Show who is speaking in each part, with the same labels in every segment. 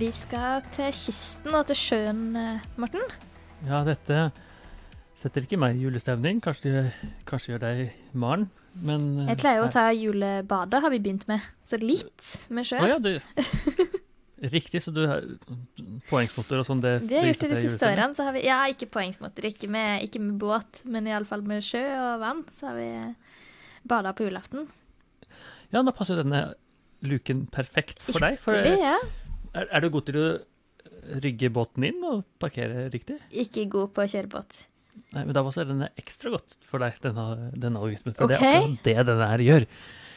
Speaker 1: Vi skal til kysten og til sjøen, eh, Morten.
Speaker 2: Ja, dette setter ikke meg i julestemning. Kanskje, kanskje gjør deg, Maren. Men eh,
Speaker 1: Jeg pleier å ta julebadet, har vi begynt med. Så litt med sjø.
Speaker 2: Ah, ja, du Riktig, så du har poengsmotor og sånn. Det,
Speaker 1: Vi har gjort det de siste årene. Så har vi, ja, ikke poengsmotor, ikke med, ikke med båt, men iallfall med sjø og vann. Så har vi bada på julaften.
Speaker 2: Ja, da passer jo denne luken perfekt for deg. For
Speaker 1: ja.
Speaker 2: Er, er du god til å rygge båten inn og parkere riktig?
Speaker 1: Ikke god på å kjøre båt.
Speaker 2: Nei, men da er denne ekstra godt for deg, denne, denne algoritmen. For det er akkurat det denne her gjør.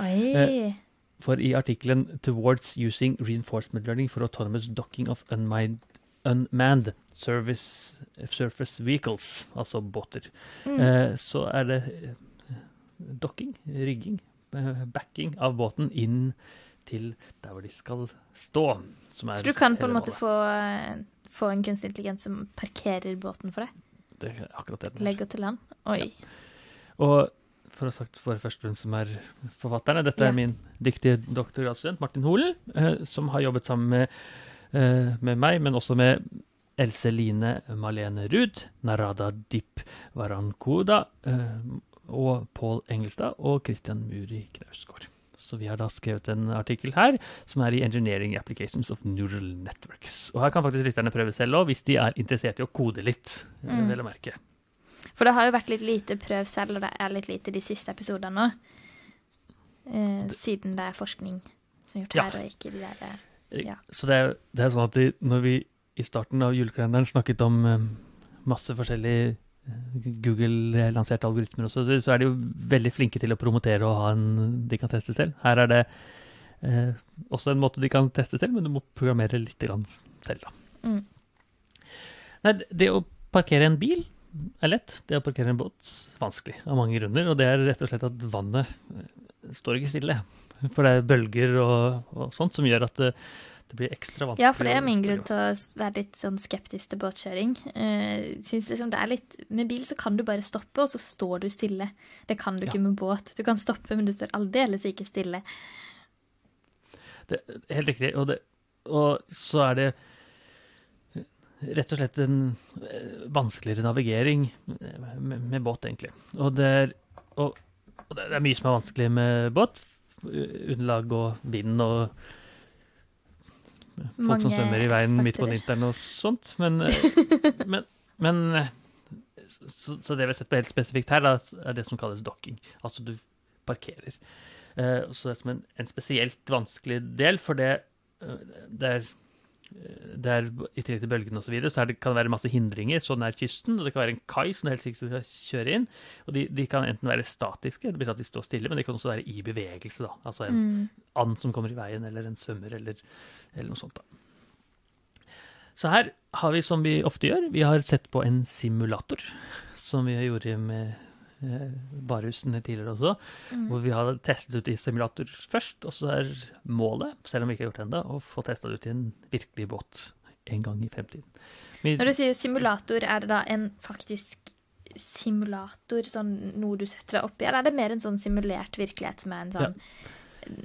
Speaker 1: Oi.
Speaker 2: Eh, For i artikkelen 'Towards using reinforcement learning for autonomous docking of unmanned, unmanned service, surface vehicles', altså båter,
Speaker 1: Mm.
Speaker 2: eh, så er det eh, dokking, rigging, eh, backing av båten inn til der hvor de skal stå. Som
Speaker 1: Så du kan på en måte få, eh, få en kunstig intelligens som parkerer båten for deg?
Speaker 2: Det er akkurat det den er.
Speaker 1: Legger til land? Oi.
Speaker 2: Og for å ha sagt for først hvem som er forfatterne, dette
Speaker 1: Ja.
Speaker 2: er min dyktige doktorgradsstudent Martin Holen, eh, som har jobbet sammen med, eh, med meg, men også med Else Line Malene Ruud, Narada Dip Varankoda eh, og Pål Engelstad og Christian Muri Knausgård. Så vi har da skrevet en artikkel her som er i Engineering Applications of Neural Networks. Og her kan faktisk lytterne prøve selv òg, hvis de er interessert i å kode litt, eh,
Speaker 1: Mm.
Speaker 2: vel å merke.
Speaker 1: For det har jo vært litt lite prøv selv, og det er litt lite de siste episodene nå. Eh, siden det er forskning som er gjort
Speaker 2: Ja.
Speaker 1: her, og ikke de der eh, Ja.
Speaker 2: Så det er, det er sånn at de, når vi i starten av julekalenderen snakket om um, masse forskjellige eh, Google-lanserte algoritmer også, så, er de jo veldig flinke til å promotere og ha en de kan teste selv. Her er det eh, også en måte de kan teste selv, men du må programmere litt grann selv, da.
Speaker 1: Mm.
Speaker 2: Nei, det- å parkere en bil er lett. Det å parkere en båt vanskelig av mange grunner. Og det er rett og slett at vannet eh, står ikke stille. For det er bølger og, og sånt som gjør at det, det blir ekstra vanskelig.
Speaker 1: Ja, for det er min grunn til å være litt sånn skeptisk til båtkjøring. Uh, liksom det litt Med bil så kan du bare stoppe, og så står du stille. Det kan du
Speaker 2: Ja.
Speaker 1: ikke med båt. Du kan stoppe, men du står aldeles ikke stille.
Speaker 2: Det helt riktig. Og, det, og så er det rett og slett en eh, vanskeligere navigering eh, med, med båt, egentlig. Og det, er, og, og det er mye som er vanskelig med båt. Underlag og vind og folk som
Speaker 1: Mange
Speaker 2: svømmer i veien midt på vinteren og sånt. Men, eh, men, men eh, så, så det vi har sett på helt spesifikt her, da, er det som kalles docking. Altså du parkerer. Uh, så det er som en, en spesielt vanskelig del, for det, uh, det er det er, I tillegg til bølgene og så, videre, så det, kan det være masse hindringer så nær kysten. og Det kan være en kai som du helst ikke skal kjøre inn. og De, de kan enten være statiske, det betyr at de står stille, men de kan også være i bevegelse. da, Altså en
Speaker 1: Mm.
Speaker 2: and som kommer i veien, eller en svømmer, eller, eller noe sånt. da. Så her har vi, som vi ofte gjør, vi har sett på en simulator, som vi gjorde med barhusene tidligere også,
Speaker 1: Mm.
Speaker 2: hvor vi har testet ut i simulator først, og så er målet, selv om vi ikke har gjort det ennå, å få testa det ut i en virkelig båt en gang i fremtiden. Vi,
Speaker 1: Når du sier simulator, er det da en faktisk simulator, sånn noe du setter deg opp i, eller er det mer en sånn simulert virkelighet som er en sånn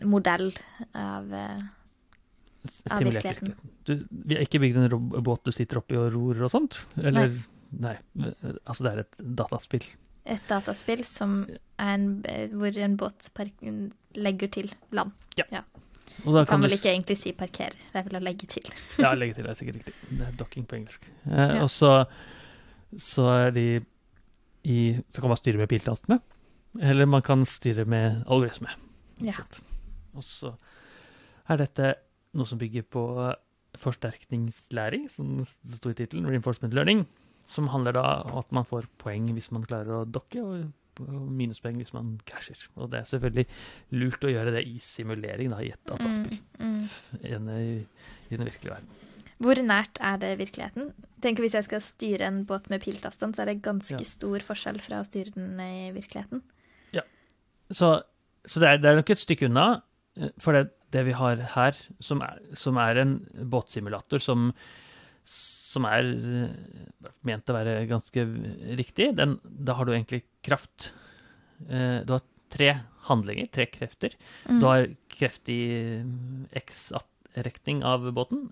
Speaker 1: modell av eh,
Speaker 2: simulert
Speaker 1: virkeligheten.
Speaker 2: Du, vi har ikke bygd en båt du sitter oppi og ror og sånt, eller Nei. altså det er et dataspill.
Speaker 1: Et dataspill som er en, hvor en båt legger til land.
Speaker 2: Og da
Speaker 1: Kan
Speaker 2: du
Speaker 1: vel ikke egentlig si parkere, det er vel å legge til.
Speaker 2: Ja, legge til er sikkert riktig. Det er docking på engelsk. Eh,
Speaker 1: Ja.
Speaker 2: Og så, så de i Så kan man styre med piltastene, eller man kan styre med algoritme.
Speaker 1: Ja.
Speaker 2: Og så er dette noe som bygger på forsterkningslæring, som det sto i tittelen, Reinforcement Learning, som handler da om at man får poeng hvis man klarer å dokke, og minuspoeng hvis man krasjer. Og det er selvfølgelig lurt å gjøre det i simulering, da, i et dataspill.
Speaker 1: Mm, mm.
Speaker 2: enn i, i den virkelige verden.
Speaker 1: Hvor nært er det virkeligheten? Tenk Hvis jeg skal styre en båt med piltastene, så er det ganske
Speaker 2: Ja.
Speaker 1: stor forskjell fra å styre den i virkeligheten.
Speaker 2: Så, så det, er, det er nok et stykke unna. eh, For det, det vi har her, som er, som er en båtsimulator som, som er eh, ment å være ganske riktig, den, da har du egentlig kraft. Eh, Du har tre handlinger, tre krefter.
Speaker 1: Mm.
Speaker 2: Du har kreft i eh, X-retning av båten,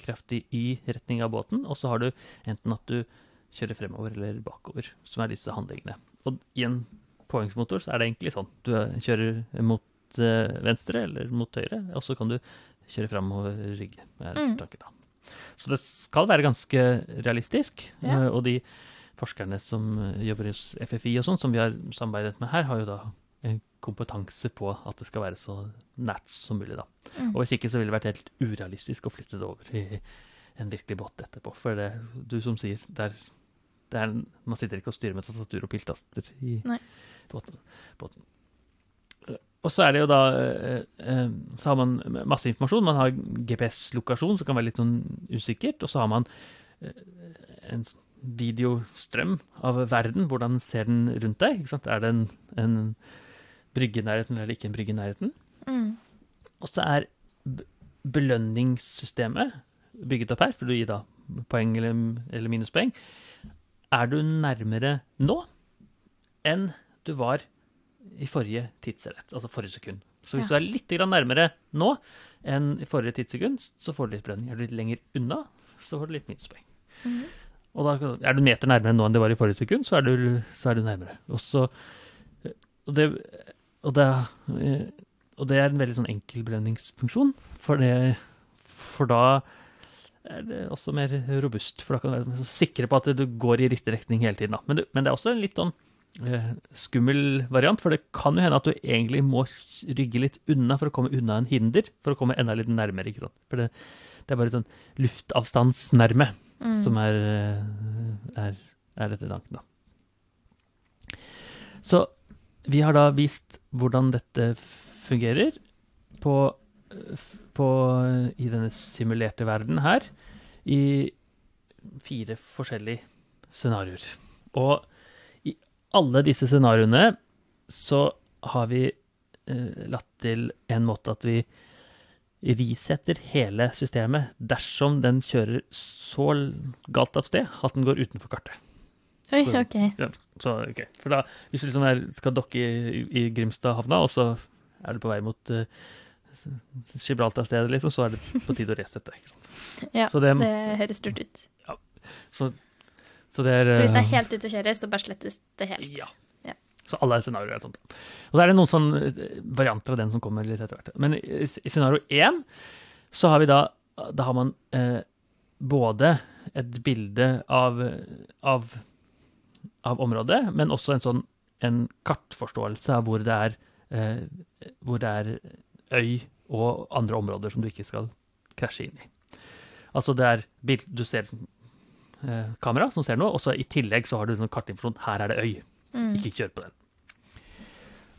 Speaker 2: kreft i Y-retning av båten, og så har du enten at du kjører fremover eller bakover, som er disse handlingene. Og i en påhengsmotor så er det egentlig sånn. Du kjører mot venstre eller mot høyre, og så kan du kjøre fremover rygge. er
Speaker 1: Mm.
Speaker 2: tanken da. Så det skal være ganske realistisk,
Speaker 1: Ja.
Speaker 2: eh, og de forskerne som eh, jobber hos FFI og sånn, som vi har samarbeidet med her, har jo da en kompetanse på at det skal være så nært som mulig, da.
Speaker 1: Mm.
Speaker 2: Og hvis ikke så ville det vært helt urealistisk å flytte det over i en virkelig båt etterpå. For det, du som sier, det er, man sitter ikke og styrer med tastatur og piltaster i båten. båten. Og så er det jo da eh, eh, Så har man masse informasjon. Man har GPS-lokasjon, som kan være litt sånn usikkert. Og så har man eh, en videostrøm av verden. Hvordan ser den rundt deg? Er det en, en brygge i nærheten, eller ikke en brygge i nærheten?
Speaker 1: Mm.
Speaker 2: Og så er belønningssystemet bygget opp her, for du gir da poeng eller, eller minuspoeng. Er du nærmere nå enn du var i forrige tidsenhet, altså forrige sekund? Så hvis
Speaker 1: Ja.
Speaker 2: du er litt nærmere nå enn i forrige tidssekund, så får du litt belønning. Er du litt lenger unna, så får du litt minuspoeng.
Speaker 1: Mhm.
Speaker 2: Og da er du meter nærmere nå enn det var i forrige sekund, så er du, så er du nærmere. Og, så, og, det, og, det, eh, og det er en veldig sånn enkel belønningsfunksjon, for, det, for da er det også mer robust. For da kan du være så sikre på at du går i riktig retning hele tiden. Men, det, men det er også en litt sånn eh, skummel variant, for det kan jo hende at du egentlig må rygge litt unna for å komme unna en hinder, for å komme enda litt nærmere. ikke sant? For det, det er bare sånn luftavstandsnærme
Speaker 1: Mm.
Speaker 2: som er, eh, er, er dette tanken, da. Så vi har da vist hvordan dette fungerer på, på, i denne simulerte verden her, i fire forskjellige scenarioer. Og alle disse scenarioene så har vi eh, latt til en måte at vi risetter hele systemet dersom den kjører så galt av sted at den går utenfor kartet.
Speaker 1: Oi,
Speaker 2: Så-
Speaker 1: OK.
Speaker 2: Ja, så, ok. For da, hvis du liksom er, skal dokke i, i Grimstad havna, og så er du på vei mot uh, Gibraltar-stedet, liksom, så er det på tide å resette. Ikke sant?
Speaker 1: Ja,
Speaker 2: Så det-
Speaker 1: det høres stort ut.
Speaker 2: Så, så er
Speaker 1: Så hvis det er
Speaker 2: eh,
Speaker 1: helt ute å kjøre, så bare slettes det helt.
Speaker 2: Ja.
Speaker 1: Ja.
Speaker 2: Så alle scenarioer er sånt. Og så er det noen sånne eh, varianter av den som kommer litt etter hvert. Men i, i scenario én så har vi da Da har man eh, både et bilde av, av, av området, men også en sånn en kartforståelse av hvor det er eh, hvor det er øy og andre områder som du ikke skal krasje inn i. Altså det er bild, du ser eh, kamera som ser noe, og så i tillegg så har du sånn kartinformasjon. Her er det øy.
Speaker 1: Mm.
Speaker 2: Ikke kjør på den.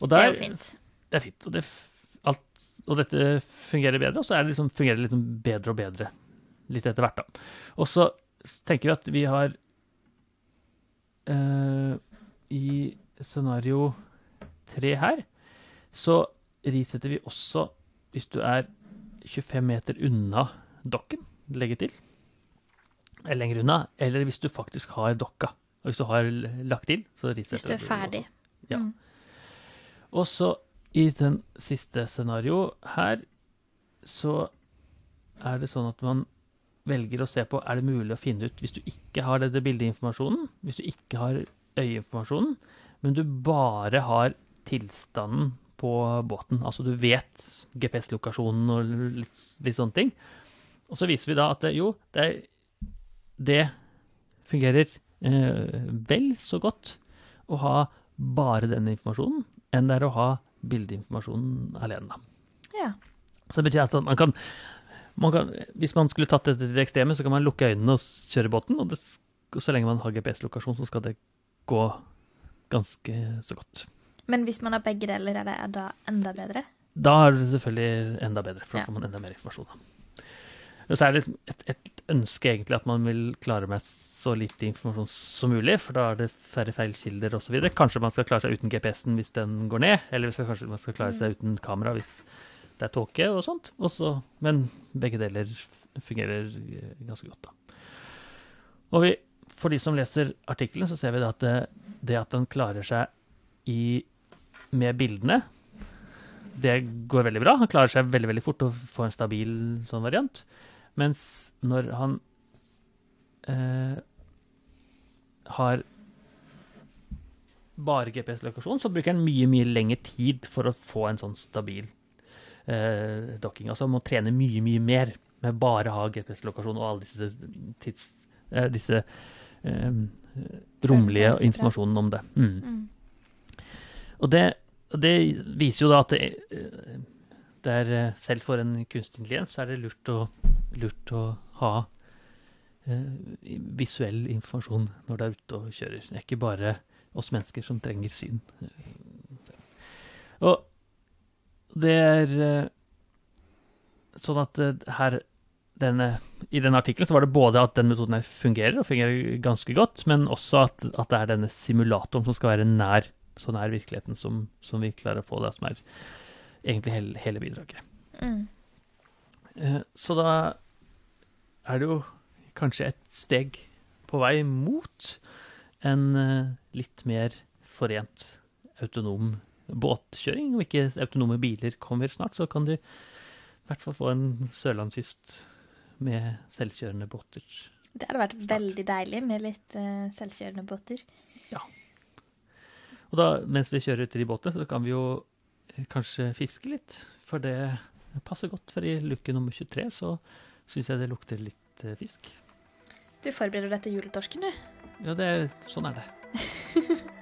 Speaker 2: Og
Speaker 1: Det er jo fint.
Speaker 2: Det er fint. Og, det, alt, og dette fungerer bedre, og så er det liksom, fungerer det liksom bedre og bedre litt etter hvert. da. Og så tenker vi at vi har eh, I scenario tre her så risetter vi også hvis du er 25 meter unna dokken, legge til, eller lenger unna, eller hvis du faktisk har dokka. Og hvis du har lagt til, så risetter
Speaker 1: Hvis du er ferdig.
Speaker 2: Ja.
Speaker 1: Mm.
Speaker 2: Og så i den siste scenario her, så er det sånn at man velger å se på er det mulig å finne ut hvis du ikke har denne bildeinformasjonen, hvis du ikke har øyeinformasjonen, men du bare har tilstanden på båten. Altså du vet GPS-lokasjonen og litt, litt sånne ting. Og så viser vi da at jo, det, det fungerer eh, vel så godt å ha bare denne informasjonen enn det er å ha bildeinformasjonen alene.
Speaker 1: Ja.
Speaker 2: Så det betyr altså at man kan, man kan Hvis man skulle tatt dette til det ekstreme, så kan man lukke øynene og kjøre båten, og det, så lenge man har GPS-lokasjon, så skal det gå ganske så godt.
Speaker 1: Men hvis man har begge deler, er det da enda bedre?
Speaker 2: Da er det selvfølgelig enda bedre, for da
Speaker 1: Ja.
Speaker 2: får man enda mer informasjon. Men så er det liksom et, et ønske egentlig at man vil klare med så lite informasjon som mulig, for da er det færre feilkilder osv. Kanskje man skal klare seg uten GPS-en hvis den går ned, eller hvis kanskje man skal klare seg uten kamera hvis det er tåke og sånt. Også, men begge deler fungerer ganske godt, da. Og vi, for de som leser artikkelen, så ser vi at det, det at den klarer seg i, med bildene, det går veldig bra. Han klarer seg veldig veldig fort og får en stabil sånn variant. Mens når han eh, har bare GPS-lokasjon, så bruker han mye mye lengre tid for å få en sånn stabil eh, docking. Altså må trene mye, mye mer med bare å ha GPS-lokasjon og alle disse, tids, eh, disse eh, romlige informasjonen om det. Mm.
Speaker 1: Mm.
Speaker 2: Og det, det viser jo da at det, eh, det er eh, selv for en kunstig intelligens så er det lurt å, lurt å ha eh, visuell informasjon når du er ute og kjører. Det er ikke bare oss mennesker som trenger syn. Og det er eh, sånn at eh, her denne, I denne artikkelen så var det både at den metoden her fungerer, og fungerer ganske godt, men også at, at det er denne simulatoren som skal være nær så nær virkeligheten som, som vi klarer å få det, som er egentlig hele, hele bidraget.
Speaker 1: Mm.
Speaker 2: Eh, Så da er det jo kanskje et steg på vei mot en eh, litt mer forent autonom båtkjøring. Om ikke autonome biler kommer snart, så kan du i hvert fall få en sørlandskyst med selvkjørende båter.
Speaker 1: Det hadde vært veldig deilig med litt uh, selvkjørende båter.
Speaker 2: Og da, mens vi kjører i de båtene, så kan vi jo eh, kanskje fiske litt. For det passer godt, for i luke nummer 23 så syns jeg det lukter litt eh, fisk.
Speaker 1: Du forbereder deg til juletorsken, du.
Speaker 2: Ja, det, sånn er det.